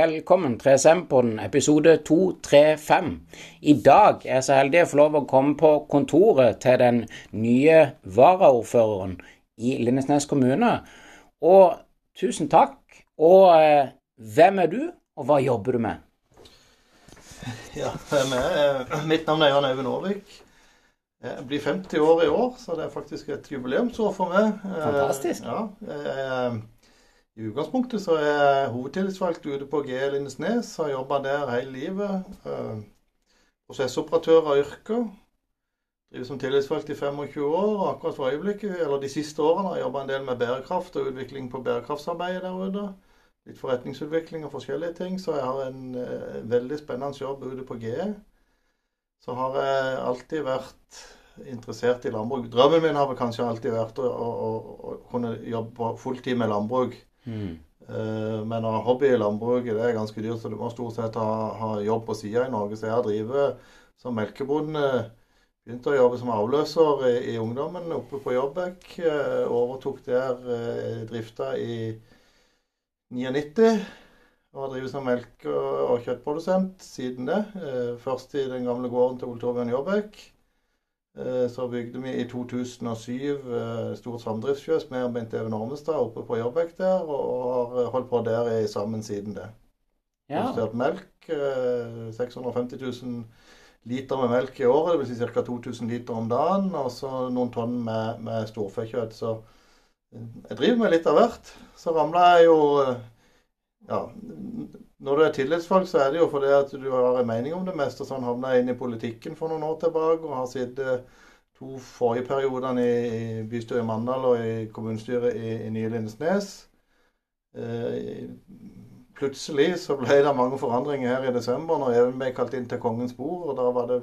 velkommen til 3SM-podden episode 235. I dag er jeg så heldig å få lov å komme på kontoret til den nye varaordføreren i Lindesnes kommune. Og tusen takk. Og eh, hvem er du, og hva jobber du med? Ja, hvem er jeg? Mitt navn er Jan Øyvind Aarvik. Jeg blir 50 år i år, så det er faktisk et jubileumsår for meg. Fantastisk. Ja, jeg, i utgangspunktet så er hovedtillitsvalgt ute på GE Lindesnes. Har jobba der hele livet. Eh, prosessoperatør av yrke. Driver som tillitsvalgt i 25 år. og Akkurat for øyeblikket, eller de siste årene har jeg jobba en del med bærekraft og utvikling på bærekraftsarbeidet der ute. Litt forretningsutvikling og forskjellige ting. Så jeg har en uh, veldig spennende jobb ute på GE. Så har jeg alltid vært interessert i landbruk. Drømmen min har kanskje alltid vært å, å, å kunne jobbe fulltid med landbruk. Mm. Uh, men å ha hobby i landbruket det er ganske dyrt, så du må stort sett ha, ha jobb på sida i Norge. Så jeg har drevet som melkebonde. Begynte å jobbe som avløser i, i ungdommen oppe på Jobbek. Uh, overtok der uh, drifta i 99. Og har drevet som melk- og kjøttprodusent siden det. Først i den gamle gården til Ole Torbjørn Jobbek. Eh, så bygde vi i 2007 eh, stort samdriftsfjøs med Bent Even Ormestad oppe på Jobbek der, og har holdt på der i sammen siden det. Ja. Justert melk. 650 eh, 000 liter med melk i året, dvs. Si ca. 2000 liter om dagen. Og så noen tonn med, med storfekjøtt. Så jeg driver med litt av hvert. Så ramla jeg jo ja, når du er tillitsvalgt, så er det jo fordi at du har en mening om det meste. Sånn havna jeg inn i politikken for noen år tilbake og har sittet to forrige periodene i bystyret i Mandal og i kommunestyret i, i Nye Lindesnes. Eh, plutselig så ble det mange forandringer her i desember når Even ble kalt inn til Kongens bord. og Da var det,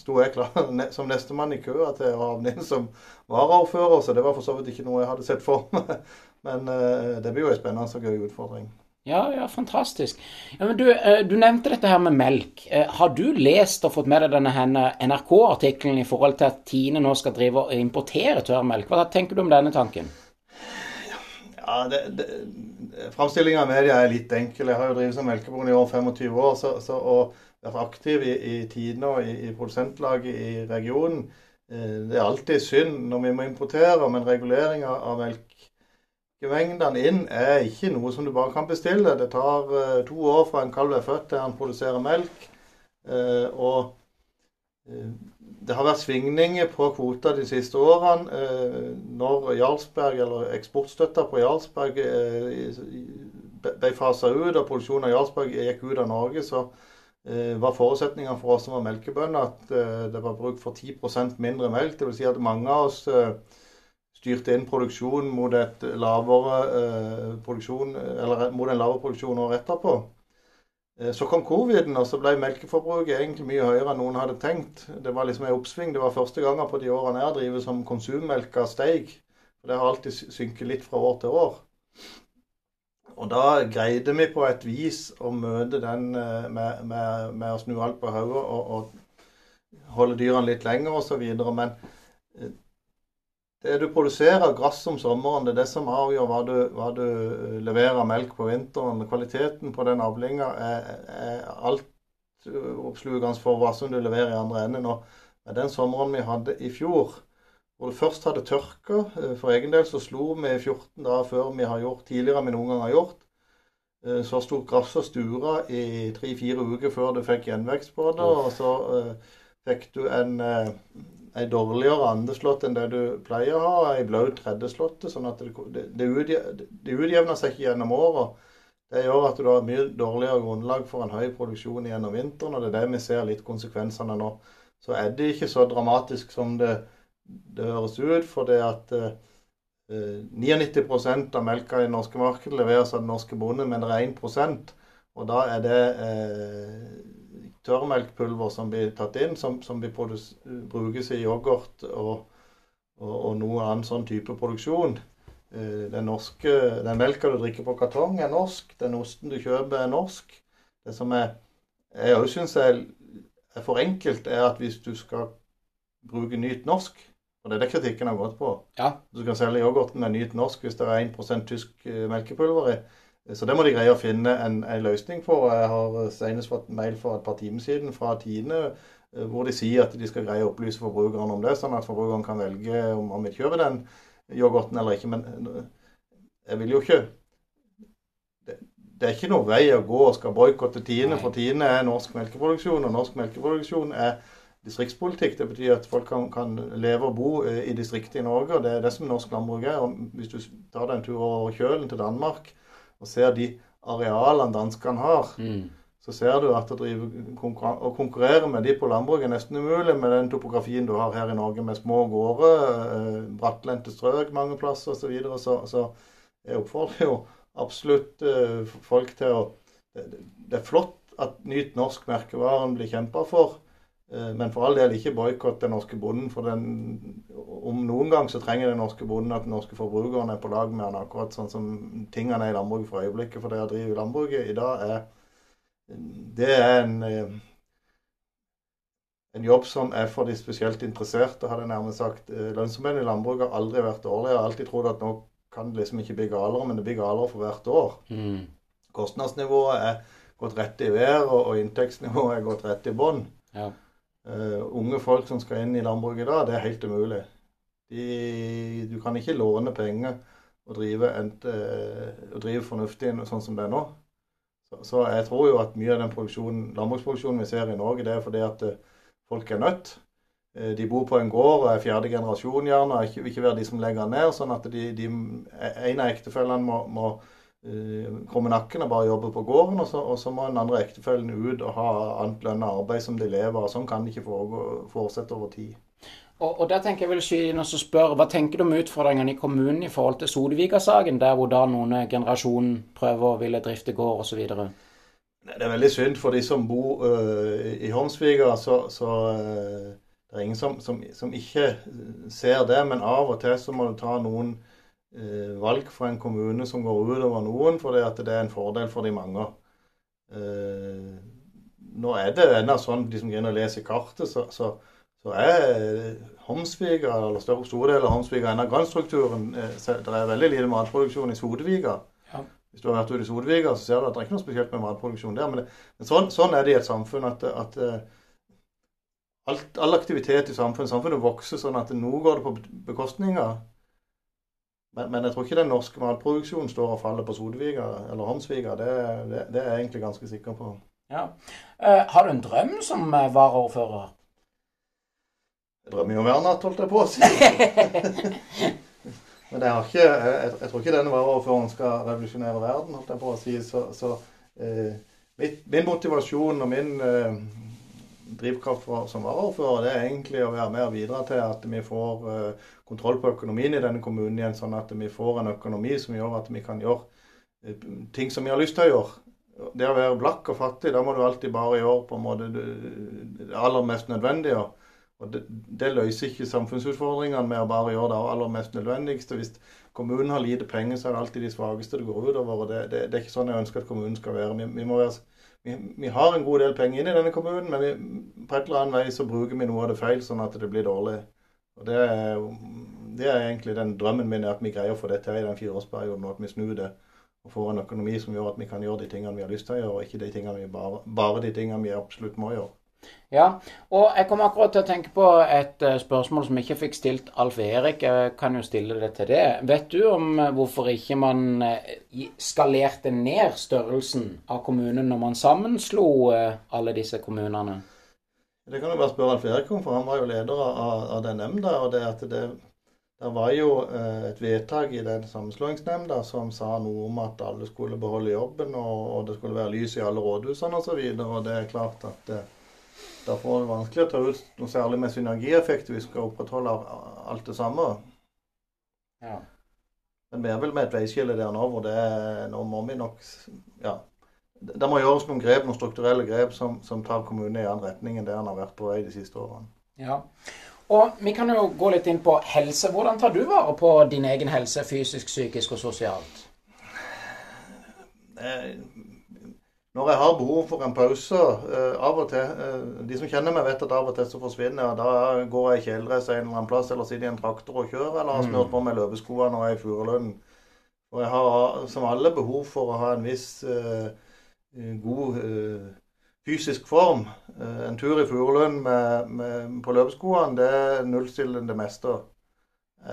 sto jeg klar som nestemann i køa til å havne inn som varaordfører. Så det var for så vidt ikke noe jeg hadde sett for meg. Men eh, det blir jo en spennende og gøy utfordring. Ja, ja, fantastisk. Ja, men du, eh, du, nevnte dette her med melk. Eh, har du lest og fått med deg denne NRK-artikkelen i forhold til at Tine nå skal drive og importere tørrmelk? Hva tenker du om denne tanken? Ja, Framstillinga av media er litt enkel. Jeg har jo drevet som melkebonde i over 25 år så, så, og vært aktiv i, i Tine og i, i produsentlaget i regionen. Eh, det er alltid synd når vi må importere, men regulering av melk Mengdene inn er ikke noe som du bare kan bestille. Det tar uh, to år fra en kalv er født til han produserer melk. Uh, og uh, det har vært svingninger på kvota de siste årene. når Jarlsberg, eller eksportstøtta på Jarlsberg ble fasa ut, og produksjonen av Jarlsberg gikk ut av Norge, så var forutsetningen for oss som var melkebønder at det var bruk for 10% mindre melk. Dvs. Si at mange av oss styrte inn produksjon mot, lavere, eh, produksjon, eller mot en lavere produksjon året etterpå. Eh, så kom coviden, og så ble melkeforbruket egentlig mye høyere enn noen hadde tenkt. Det var liksom en oppsving. Det var første gangen på de årene jeg drevet som konsummelka steig. Det har alltid synket litt fra år til år. Og da greide vi på et vis å møte den eh, med, med, med å snu alt på hodet og, og, holde dyrene litt lenger osv. Men eh, det du produserer gress om sommeren, det er det som avgjør hva du, hva du eh, leverer melk på vinteren. Kvaliteten på den avlinga er, er altoppslukende for hva som du leverer i andre enden. Og med den sommeren vi hadde i fjor, hvor det først hadde tørka eh, For egen del så slo vi 14 dager før vi har gjort tidligere enn vi noen gang har gjort. Eh, så sto gress og stura i tre-fire uker før du fikk gjenvekst på det. Og så fikk du en ei dårligere andeslått enn det du pleier å ha, ei blaut tredjeslåtte. Sånn at det, det, det utjevner seg ikke gjennom året. Det gjør at du har mye dårligere grunnlag for en høy produksjon gjennom vinteren, og det er det vi ser litt konsekvensene nå. Så er det ikke så dramatisk som det, det høres ut, for det at eh, 99 av melka i det norske markedet leveres av den norske bonden, men det er 1% og da er det eh, tørrmelkpulver som blir tatt inn, som, som brukes i yoghurt og, og, og, noe annen sånn type produksjon. Eh, den, norske, den melka du drikker på kartong, er norsk. Den osten du kjøper, er norsk. Det som er, jeg òg syns er, er, for enkelt, er at hvis du skal bruke Nyt norsk og det er det kritikken har gått på. Ja. Du kan selge yoghurten med Nyt norsk hvis det er 1% tysk eh, melkepulver i. Så det må de greie å finne en, en løsning på. Jeg har senest fått mail for et par timer siden fra Tine hvor de sier at de skal greie å opplyse forbrukerne om det, sånn at forbrukeren kan velge om han vil kjøpe den yoghurten eller ikke. Men jeg vil jo ikke det, det er ikke noe vei å gå og skal boikotte Tine, for Tine er norsk melkeproduksjon, og norsk melkeproduksjon er distriktspolitikk. Det betyr at folk kan, kan, leve og bo eh, i distriktet i Norge. og Det er det som norsk landbruk er. Og hvis du tar deg en tur over kjølen til Danmark og ser de arealene danskene har, mm. så ser du at å, drive, å konkurrere med de på landbruk er nesten umulig med den topografien du har her i Norge, med små gårder, eh, brattlendte strøk mange plasser osv. Så, videre. så Så jeg oppfordrer jo absolutt eh, folk til å det, det er flott at Nyt norsk merkevaren blir kjempa for. Eh, men for all del ikke boikott den norske bonden. For den, om noen gang så trenger den norske bonden at den norske forbrukeren er på lag med han, akkurat sånn som tingene er i landbruket for øyeblikket. For det å drive landbruket i dag er Det er en, eh, en jobb som er for de spesielt interesserte, hadde jeg nærmest sagt. Eh, lønnsomheten i landbruket har aldri vært dårlig. Jeg har alltid trodd at nå kan det liksom ikke bli galere, men det blir galere for hvert år. Mm. Kostnadsnivået er gått rett i vær, og, og inntektsnivået er gått rett i bånn. Ja. Uh, unge folk som skal inn i landbruket i dag, det er helt umulig. De, du kan ikke låne penger og drive, ent, uh, og drive fornuftig sånn som det er nå. Så, så, jeg tror jo at mye av den landbruksproduksjonen vi ser i Norge, det er fordi at uh, folk er nødt. De bor på en gård og er fjerde generasjon gjerne, og ikke, ikke være de som legger ned. Sånn at de, de, en av ektefellene må, må Eh, krumme nakken og bare jobbe på gården. Og så, og så må den andre ektefellen ut og ha annet lønna arbeid som de lever av. Sånn kan det ikke fortsette over tid. Og, og der tenker jeg vel skyne og spør, Hva tenker du om utfordringene i kommunen i forhold til Sodevika-saken, der hvor da noen generasjon prøver å ville drifte gård osv.? Det er veldig synd for de som bor uh, i Hormsviga. Så, så uh, det er ingen som, som, som, ikke ser det. Men av og til så må du ta noen eh, valg for en kommune som går utover noen, at det er en fordel for de mange. Eh, nå er det ennå sånn, de som går inn og leser kartet, så, så, så er Homsvika, eller store, store deler av Homsvika ennå grønnstrukturen. Eh, det er veldig lite matproduksjon i Sodevika. Ja. Hvis du har vært ute i Sodevika, så ser du at det er ikke noe spesielt med matproduksjon der. Men, det, men sånn, sånn, er det i et samfunn at, at eh, alt, all aktivitet i samfunnet, samfunnet vokser sånn at nå går det på bekostning av men, men, jeg tror ikke den norske matproduksjonen står og faller på Sodviga eller Håmsvika. Det, det, det, er jeg egentlig ganske sikker på. Ja. Eh, har du en drøm som uh, varaordfører? Jeg drømmer jo hver natt, holdt jeg på å si. men jeg, ikke, jeg, jeg, tror ikke denne varaordføreren skal revolusjonere verden, holdt jeg på å si. Så, så eh, min motivasjon og min drivkraft for, som varaordfører, det er egentlig å være med og bidra til at vi får uh, kontroll på økonomien i denne kommunen igjen, sånn at vi får en økonomi som gjør at vi kan gjøre uh, ting som vi har lyst til å gjøre. Det å være blakk og fattig, da må du alltid bare gjøre på en måte det aller mest nødvendige. Og det, det, løser ikke samfunnsutfordringene med å bare gjøre det aller mest nødvendigste. Hvis kommunen har lite penger, så er det alltid de svakeste det går utover. Det, det, det er ikke sånn jeg ønsker at kommunen skal være. Vi, vi være vi, vi, har en god del penger inn i denne kommunen, men på et eller annet vei så bruker vi noe av det feil, sånn at det blir dårlig. Og Det er, det er egentlig den drømmen min, at vi greier å få det til i den fireårsperioden, og at vi snur det og får en økonomi som gjør at vi kan gjøre de tingene vi har lyst til å gjøre, og ikke de vi bare, bare de tingene vi absolutt må gjøre. Ja, og jeg kom akkurat til å tenke på et uh, spørsmål som jeg ikke fikk stilt Alf Erik. Jeg kan jo stille det til det. Vet du om uh, hvorfor ikke man uh, skalerte ned størrelsen av kommunen når man sammenslo alle disse kommunene? Det kan du bare spørre Alf Erik om, for han var jo leder av, av den nemnda. og det at det det var jo et vedtak i den sammenslåingsnemnda som sa noe om at alle skulle beholde jobben, og, og det skulle være lys i alle rådhusene osv. Og, så og det er klart at Derfor er det vanskelig å ta ut noe særlig med synergieffekt hvis vi skal opprettholde alt det samme. Ja. Men vi er vel med et veiskille der nå hvor det nå må vi nok ja, Det må gjøres noen grep, noen strukturelle grep som, som tar kommunen i annen retning enn det han har vært på vei de siste årene. Ja. Og vi kan jo gå litt inn på helse. Hvordan tar du vare på din egen helse fysisk, psykisk og sosialt? Når jeg har behov for en pause uh, av og til uh, De som kjenner meg, vet at av og til så forsvinner jeg. Da går jeg i kjeledress en eller annen plass, eller sitter i en traktor og kjører, eller har mm. smurt på meg løpeskoene jeg er i Furulynden. Og jeg har som alle behov for å ha en viss uh, god uh, fysisk form. Uh, en tur i Furulund på løpeskoene, det nullstiller det meste.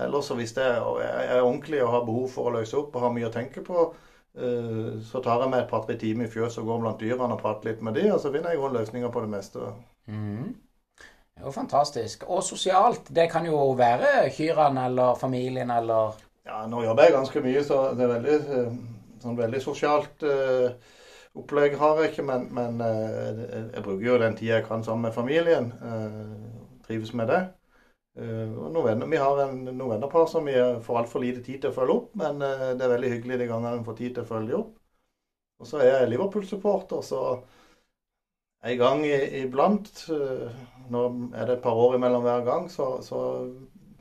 Ellers hvis jeg er ordentlig og har behov for å løse opp og har mye å tenke på, så tar jeg meg et par-tre timer i fjøset og går blant dyrene og prater litt med dem, og så finner jeg løsninger på det meste. Mm. Det er jo fantastisk. Og sosialt, det kan jo være kyrne eller familien eller ja, nå jobber jeg ganske mye, så det er veldig, eh, sånn veldig sosialt uh, opplegg har jeg ikke. Men, men jeg bruker jo den tida jeg kan sammen med familien. Trives med det. Noen Vi har en, noen vennepar som vi får altfor lite tid til å følge opp, men det er veldig hyggelig de gangene en får tid til å følge opp. Og så er jeg Liverpool-supporter, så en gang iblant, nå er det et par år imellom hver gang, så, så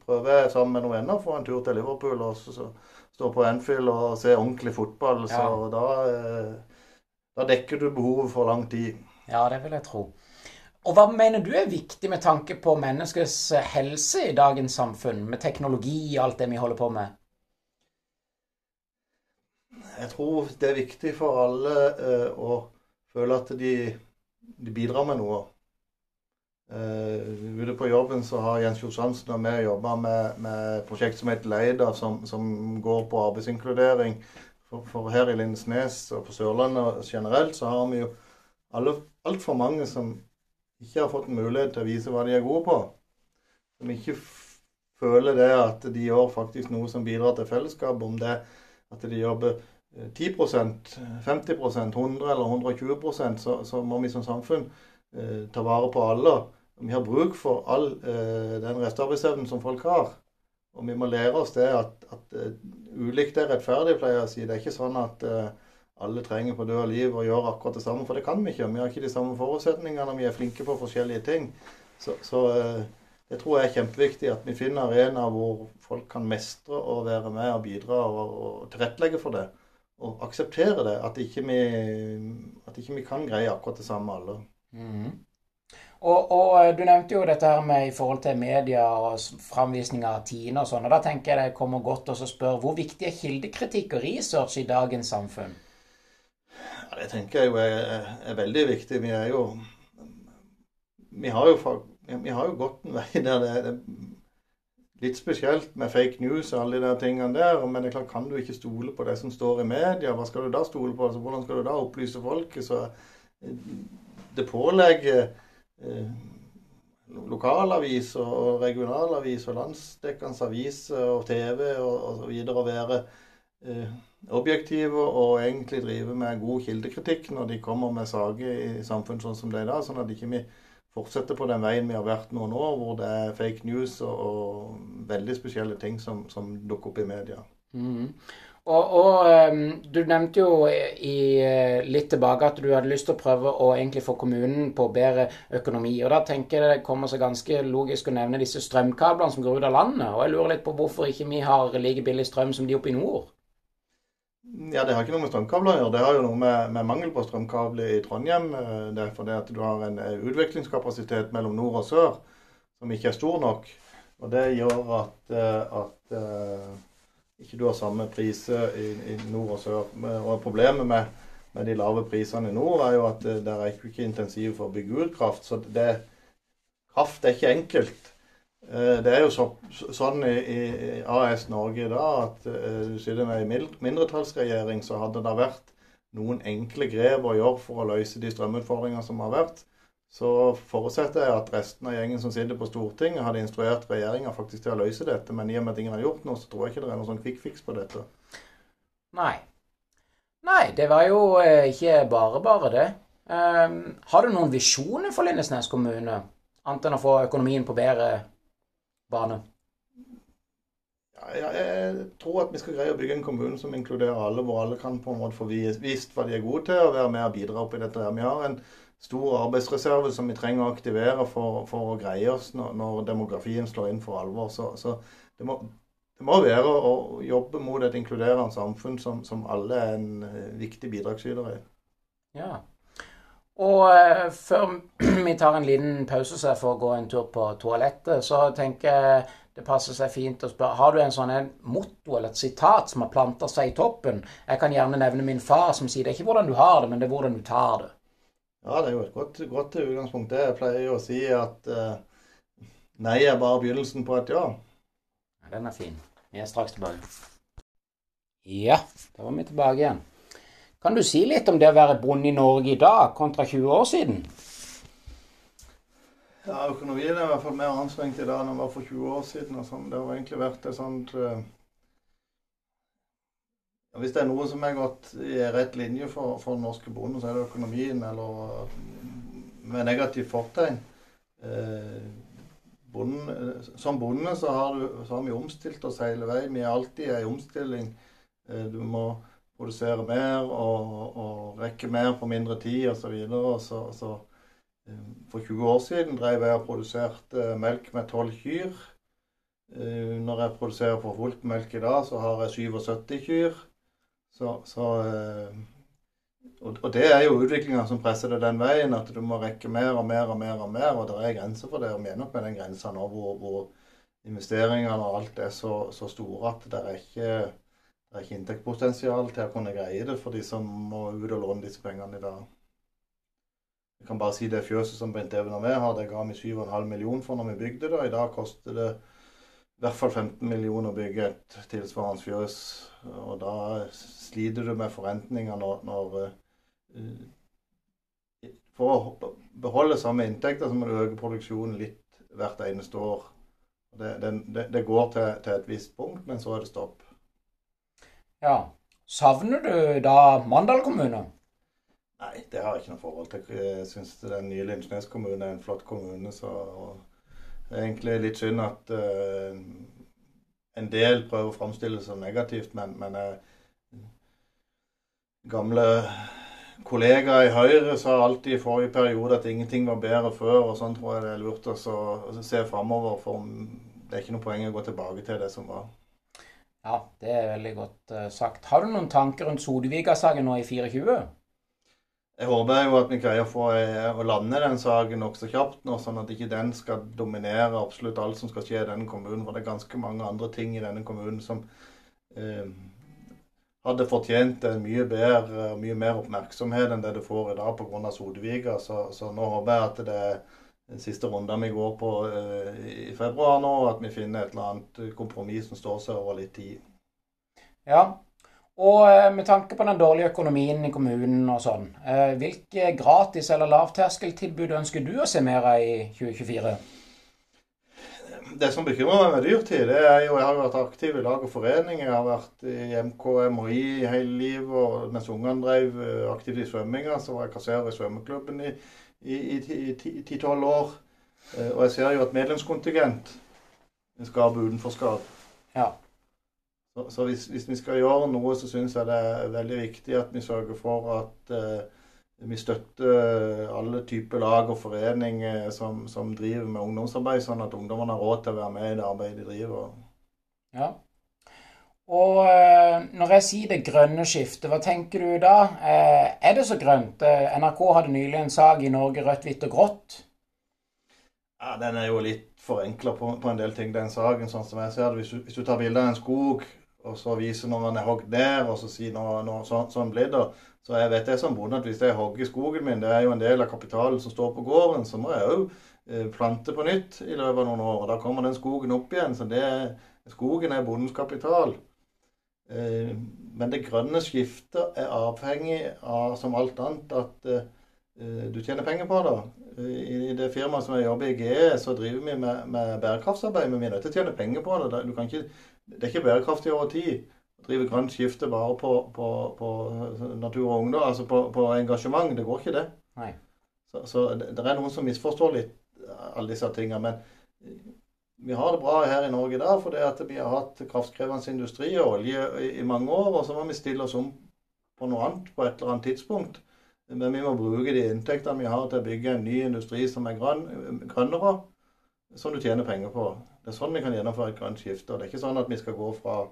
prøver jeg sammen med noen venner å få en tur til Liverpool og så, så, stå på Anfield og se ordentlig fotball. Så ja. da, eh, da, dekker du behovet for lang tid. Ja, det vil jeg tro. Og hva mener du er viktig med tanke på menneskets helse i dagens samfunn, med teknologi og alt det vi holder på med? Jeg tror det er viktig for alle eh, å føle at de, de bidrar med noe. Uh, ute på jobben så har Jens Fjord og vi jobba med et prosjekt som heter Leida, som, som går på arbeidsinkludering. For, for, her i Lindesnes og på Sørlandet generelt så har vi jo altfor mange som ikke har fått mulighet til å vise hva de er gode på. Som ikke føler det at de gjør faktisk noe som bidrar til fellesskap. Om det at de jobber 10% 50% 100 eller 120 så, så må vi som samfunn eh, ta vare på alle. Vi har bruk for all eh, den restarbeidsevnen som folk har. Og vi må lære oss det at, at uh, ulikt er rettferdig, pleier jeg å si. Det er ikke sånn at uh, alle trenger på død liv og gjøre akkurat det samme, for det kan vi ikke. Vi har ikke de samme forutsetningene, vi er flinke på forskjellige ting. Så, så uh, det tror jeg er kjempeviktig at vi finner arenaer hvor folk kan mestre og være med og bidra og, og tilrettelegge for det. Og akseptere det, at ikke vi, at ikke vi kan greie akkurat det samme alle. Mm. Og, og, eh, Du nevnte jo dette her med i forhold til media og framvisning av Tine og sånn. og Da tenker jeg det kommer godt å spørre hvor viktig er kildekritikk og research i dagens samfunn? Ja, Det tenker jeg jo er, er veldig viktig. Vi er jo Vi har jo, vi har jo gått en vei der det er litt spesielt med fake news og alle de der tingene der. Men det er klart, kan du ikke stole på det som står i media, hva skal du da stole på? Altså, hvordan skal du da opplyse folket? Så det pålegger eh, lokalaviser og regionalaviser og landsdekkende aviser og TV og osv. å være eh, objektive og egentlig drive med god kildekritikk når de kommer med saker i samfunnet sånn som det er i dag, sånn at ikke vi fortsetter på den veien vi har vært noen år, hvor det er fake news og, og veldig spesielle ting som, som dukker opp i media. Mm. Og, og um, du nevnte jo i, eh, litt tilbake at du hadde lyst til å prøve å egentlig få kommunen på bedre økonomi. Og da tenker jeg det kommer seg ganske logisk å nevne disse strømkablene som går ut av landet. Og jeg lurer litt på hvorfor ikke vi har like billig strøm som de oppe i nord? Ja, Det har ikke noe med strømkabler å gjøre. Det har jo noe med, med mangel på strømkabler i Trondheim. Eh, det er fordi at du har en utviklingskapasitet utvekslingskapasitet mellom nord og sør som ikke er stor nok. Og det gjør at, at ikke du har samme priser i, i, nord og sør. Og Problemet med, med, de lave prisene i nord er jo at det er ikke intensiv for å bygge ut kraft. Så det, kraft er ikke enkelt. Eh, det er jo så, sånn i, i, AS Norge i dag at uh, du sitter med en mindretallsregjering, så hadde det vært noen enkle grep å gjøre for å løse de strømutfordringene som har vært så forutsetter jeg at resten av gjengen som sitter på Stortinget, hadde instruert regjeringa faktisk til å løse dette. Men i og med at ingen har gjort noe, så tror jeg ikke det er noen sånn quick fix på dette. Nei. Nei, det var jo eh, ikke bare bare, det. Um, har du noen visjoner for Lindesnes kommune, annet enn å få økonomien på bedre bane? Ja, jeg tror at vi skal greie å bygge en kommune som inkluderer alle, hvor alle kan på en måte få vist hva de er gode til, og være med og bidra opp i dette. her. Vi har en stor arbeidsreserve som vi trenger å aktivere for, for å greie oss når, når, demografien slår inn for alvor. Så, så det, må, det, må, være å jobbe mot et inkluderende samfunn som, som alle er en eh, viktig bidragsyter i. Ja. Og eh, før vi tar en liten pause så jeg får gå en tur på toalettet, så tenker jeg det passer seg fint å spørre Har du en sånn en motto eller et sitat som har planta seg i toppen? Jeg kan gjerne nevne min far, som sier det er ikke hvordan du har det, men det er hvordan du tar det. Ja, det er jo et godt, godt utgangspunkt. Det jeg pleier jo å si at uh, nei er bare begynnelsen på et ja. ja. Den er fin. Vi er straks tilbake. Ja, da var vi tilbake igjen. Kan du si litt om det å være bonde i Norge i dag kontra 20 år siden? Ja, Økonomien er i hvert fall mer anstrengt i dag enn den var for 20 år siden. sånn. Det har egentlig vært et sånt uh, Hvis det er noe som er gått i rett linje for, for norske bonden, så er det økonomien, eller med negativt fortegn. Uh, bonden, som bonde så har, du, så har vi omstilt oss hele veien. Vi er alltid i omstilling. Uh, du må produsere mer og, og rekke mer på mindre tid osv. Så, videre, så, så for 20 år siden drev jeg og produserte melk med 12 kyr. Eh, når jeg produserer for fullt melk i dag, så har jeg 77 kyr. Så, så, eh, og det er jo utviklinga som presser det den veien, at du må rekke mer og mer og mer. Og mer, og det er grenser for det. Og vi er nok med den grensa nå hvor, hvor investeringene og alt er så, så store at det er ikke det er ikke inntektspotensial til å kunne greie det for de som må ut og låne disse pengene i dag. Jeg kan bare si det fjøset som Bent Even og vi har, det ga vi 7,5 millioner for når vi bygde det. og I dag koster det i hvert fall 15 millioner å bygge et tilsvarende fjøs. Og da sliter du med forventninger når, når uh, For å beholde samme inntekter så må du øke produksjonen litt hvert eneste år. Det, det, det går til, til, et visst punkt, men så er det stopp. Ja. Savner du da Mandal kommune? Nei, det har jeg ikke noe forhold til. Jeg syns den nye Lindesnes kommune er en flott kommune. så Det er egentlig litt synd at uh, en del prøver å framstille det som negativt, men, men uh, gamle kollegaer i Høyre sa alltid i forrige periode at ingenting var bedre før. og Sånn tror jeg det er lurt å se framover, for det er ikke noe poeng å gå tilbake til det som var. Ja, det er veldig godt uh, sagt. Har du noen tanker rundt Sodevika-saken nå i 24? Jeg håper jo at vi greier å få eh, å lande den saken nokså kjapt nå, sånn at ikke den skal dominere absolutt alt som skal skje i denne kommunen. For det er ganske mange andre ting i denne kommunen som eh, hadde fortjent en mye bedre og mye mer oppmerksomhet enn det du får i dag pga. Sodeviga. Så, så, nå håper jeg at det er siste runden vi går på eh, i februar nå, at vi finner et eller annet kompromiss som står seg over litt tid. Ja, og eh, med tanke på den dårlige økonomien i kommunen og sånn, eh, hvilke gratis- eller lavterskeltilbud ønsker du å se mer av i 2024? Det som bekymrer meg med dyrtid, det er jo Jeg har vært aktiv i lag og forening. Jeg har vært i MKMI hele livet. og Mens ungene drev eh, aktivt i svømminga, så var jeg kasserer i svømmeklubben i ti-tolv år. Og jeg ser jo at medlemskontingent skaper utenforskap. Ja. Så, så hvis, hvis, vi skal gjøre noe, så syns jeg det er veldig viktig at vi sørger for at eh, vi støtter alle typer lag og foreninger som, som, driver med ungdomsarbeid, sånn at ungdommene har råd til å være med i det arbeidet de driver. Ja. Og eh, når jeg sier det grønne skiftet, hva tenker du da? Eh, er det så grønt? Eh, NRK hadde nylig en sak i Norge rødt, hvitt og grått. Ja, Den er jo litt forenkla på, på, en del ting, den saken, sånn som jeg ser det. Hvis du, hvis du tar bilde av en skog og så viser når den er hogd ned, og så sier når, når, så, sånn blir det. Så jeg vet det som bonde at hvis jeg hogger skogen min, det er jo en del av kapitalen som står på gården, så må jeg òg plante på nytt i løpet av noen år. og Da kommer den skogen opp igjen. Så det, skogen er bondens kapital. Eh, men det grønne skiftet er avhengig av, som alt annet, at eh, du tjener penger på det. I det firmaet som jeg jobber i, GE, så driver vi med, med bærekraftsarbeid. Men vi er nødt til å tjene penger på det. Du kan ikke det er ikke bærekraftig over tid å drive grønt skifte bare på, på, på natur og ungdom, altså på, på, engasjement. Det går ikke, det. Nei. Så, så det, det, er noen som misforstår litt alle disse tingene. Men vi har det bra her i Norge i dag fordi at vi har hatt kraftkrevende industri og olje i, mange år. Og så må vi stille oss om på noe annet på et eller annet tidspunkt. Men vi må bruke de inntektene vi har til å bygge en ny industri som er grønn, grønnere som du tjener penger på. Det er sånn vi kan gjennomføre et grønt skifte. og Det er ikke sånn at vi skal gå fra uh,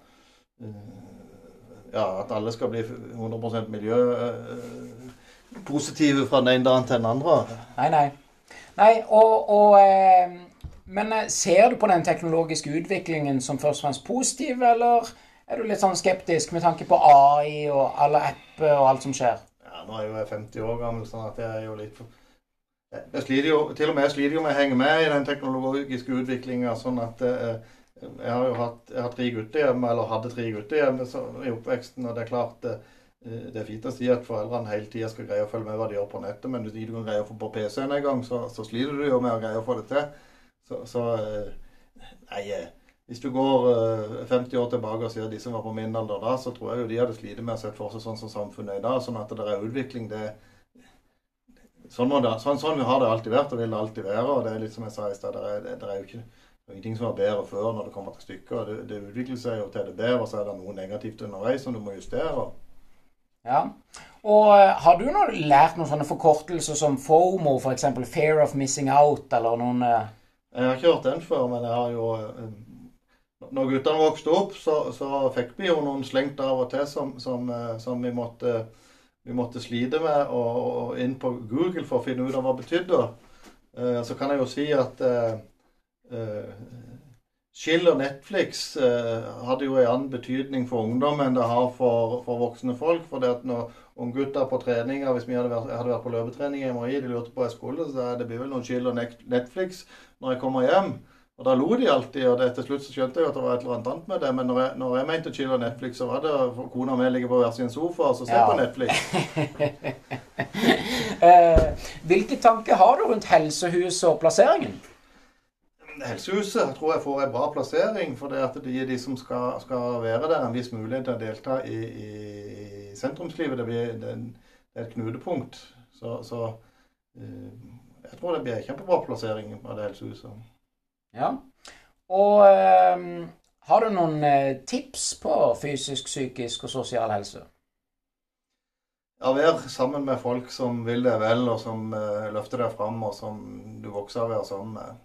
ja, at alle skal bli 100 miljøpositive uh, fra den ene dagen til den andre. Nei, nei. Nei, og, og eh, Men eh, ser du på den teknologiske utviklingen som først og fremst positiv, eller er du litt sånn skeptisk med tanke på AI og alle apper og alt som skjer? Ja, nå er jo jeg 50 år gammel, sånn at jeg er jo litt jeg sliter jo, Til og med jeg sliter jo med å henge med i den teknologiske utviklinga. Sånn at eh, jeg har jo hatt, jeg har tre gutter hjemme, eller hadde tre gutter hjemme så, i oppveksten. Og det er klart eh, det er fint å si at foreldrene hele tida skal greie å følge med hva de gjør på nettet, men hvis du ikke kan greie å få på PC-en en gang, så, så, sliter du jo med å greie å få det til. Så, så eh, Nei, eh, hvis du går 50 år tilbake og sier de som var på min alder da, så tror jeg jo de hadde slitt med å se for seg sånn som samfunnet er i dag. Sånn at det er utvikling. det Sånn, det, sånn, sånn har det alltid vært og vil det alltid være. og det er litt som jeg sa i sted, det det er jo ikke ingenting som var bedre før når det kommer til stykket. Det, det utvikler seg jo til det bedre, så er det noe negativt underveis som du må justere. Ja. Og eh, har du noe, lært noen sånne forkortelser som FOMO, f.eks. For Fear of Missing Out, eller noen. Jeg har ikke hørt den før, men jeg har jo uh, Når guttene vokste opp, så, så, fikk vi jo noen slengt av og til som, som, uh, som vi, måtte, vi, måtte, slite med og, og, inn på Google for å finne ut av hva det betydde. så kan jeg jo si at Skill og Netflix eh, hadde jo en annen betydning for ungdom enn det har for, for voksne folk. For det at når unggutter på treninger, hvis vi hadde vært, hadde vært på løpetrening i MRI, de lurte på hva jeg skulle, så det blir vel noen chill og Netflix når jeg kommer hjem. Og da lo de alltid, og det, til slutt så skjønte jeg at det var et eller annet med det. Men når jeg, når jeg mente chill og Netflix, så var det for kona mi ligger på hver sin sofa og så ser ja. på Netflix. uh, hvilke tanker har du rundt helsehuset og plasseringen? Helsehuset tror jeg får en bra plassering, for det at det gir de som skal, skal, være der, en viss mulighet til å delta i, i sentrumslivet. Det, blir, det, er et knutepunkt. Så, så uh, jeg tror det blir en kjempebra plassering av det helsehuset. Ja. Og uh, har du noen uh, tips på fysisk, psykisk og sosial helse? Ja, Vær sammen med folk som vil deg vel, og som løfter deg fram, og som du vokser av å være sammen med.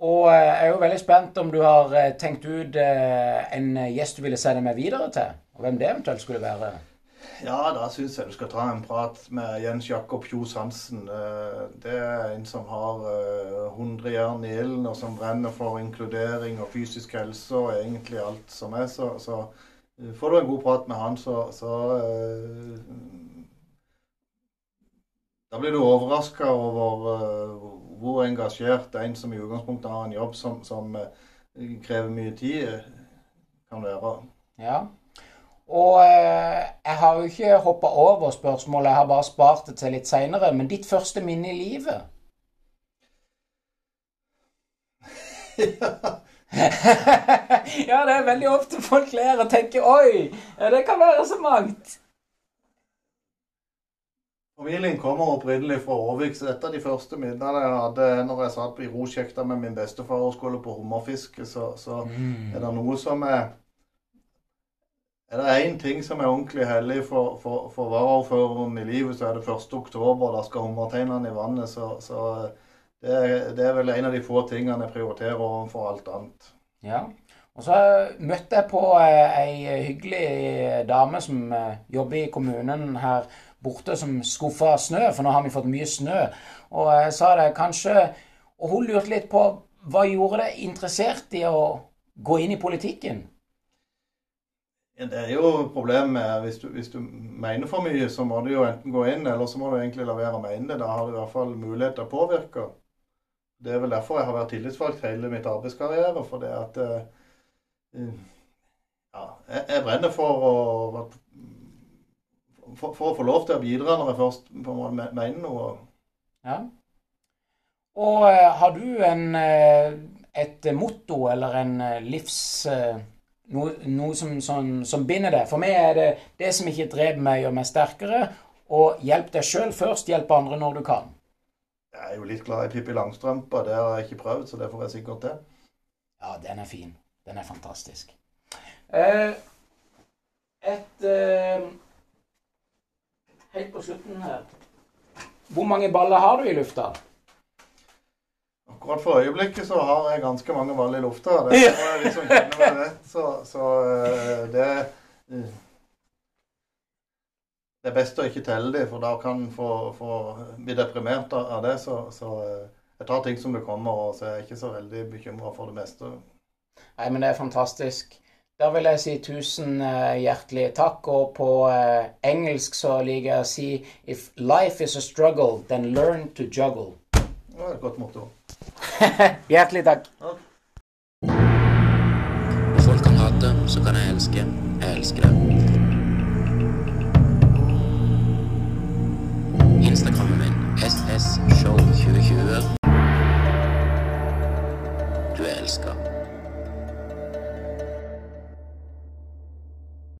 Og eh, jeg er jo veldig spent om du har eh, tenkt ut eh, en gjest du ville sende meg videre til, og hvem det eventuelt skulle være. Ja, da syns jeg du skal ta en prat med Jens Jakob Kjos Hansen. Det er en som har 100 jern i ilden, og som brenner for inkludering og fysisk helse og egentlig alt som er. Så, så får du en god prat med han, så, så Da blir du overraska over hvor engasjert en som i utgangspunktet har en jobb som, som eh, krever mye tid, eh, kan være. Ja. Og eh, jeg har jo ikke hoppa over spørsmålet, jeg har bare spart det til litt seinere. Men ditt første minne i livet? ja, det er veldig ofte folk ler og tenker 'oi, ja, det kan være så mangt'. Familien kommer opprinnelig fra Årvik, så dette er de første minnene jeg hadde når jeg satt i rosjekta med min bestefar og skulle på hummerfiske. Så, så mm. er det noe som er Er det én ting som er ordentlig hellig for, for, for varaordføreren i livet, så er det 1. oktober. Da skal hummerteinene i vannet. Så, så det, er, det, er, vel en av de få tingene jeg prioriterer overfor alt annet. Ja. Og så møtte jeg på eh, ei hyggelig dame som eh, jobber i kommunen her borte som skuffa snø, for nå har vi fått mye snø. Og jeg sa det kanskje Og hun lurte litt på hva gjorde deg interessert i å gå inn i politikken? Det er jo problemet hvis du, hvis du mener for mye, så må du jo enten gå inn, eller så må du egentlig la være å mene det. Da har du i hvert fall mulighet til å påvirke. Det er vel derfor jeg har vært tillitsvalgt hele mitt arbeidskarriere. For det at uh, ja, jeg, jeg brenner for å for, for, å få lov til å bidra når jeg først på en måte mener noe. Ja. Og uh, har du en, uh, et motto eller en livs... noe, noe som, som, som, binder deg? For meg er det det som ikke dreper meg, gjør meg sterkere. Og hjelp deg sjøl først, hjelp andre når du kan. Jeg er jo litt glad i Pippi Langstrømpe. Det har jeg ikke prøvd, så det får jeg sikkert til. Ja, den er fin. Den er fantastisk. et helt på slutten her. Hvor mange baller har du i lufta? Akkurat for øyeblikket så har jeg ganske mange ball i lufta. Det er de som kjenner meg rett, så, så eh, det eh, Det er best å ikke telle dem, for da kan en få, få, bli deprimert av det. Så, så, eh, jeg tar ting som det kommer, og så er jeg ikke så veldig bekymra for det meste. Nei, men det er fantastisk. Da vil jeg si tusen uh, hjertelig takk. Og på uh, engelsk så liker jeg å si If life is a struggle, then learn to juggle. Det var et godt motto. Hjertelig takk. Okay. Folk kan hate, så kan jeg elske. Jeg elsker det. Instagrammen min ssshow2020. Du er elska.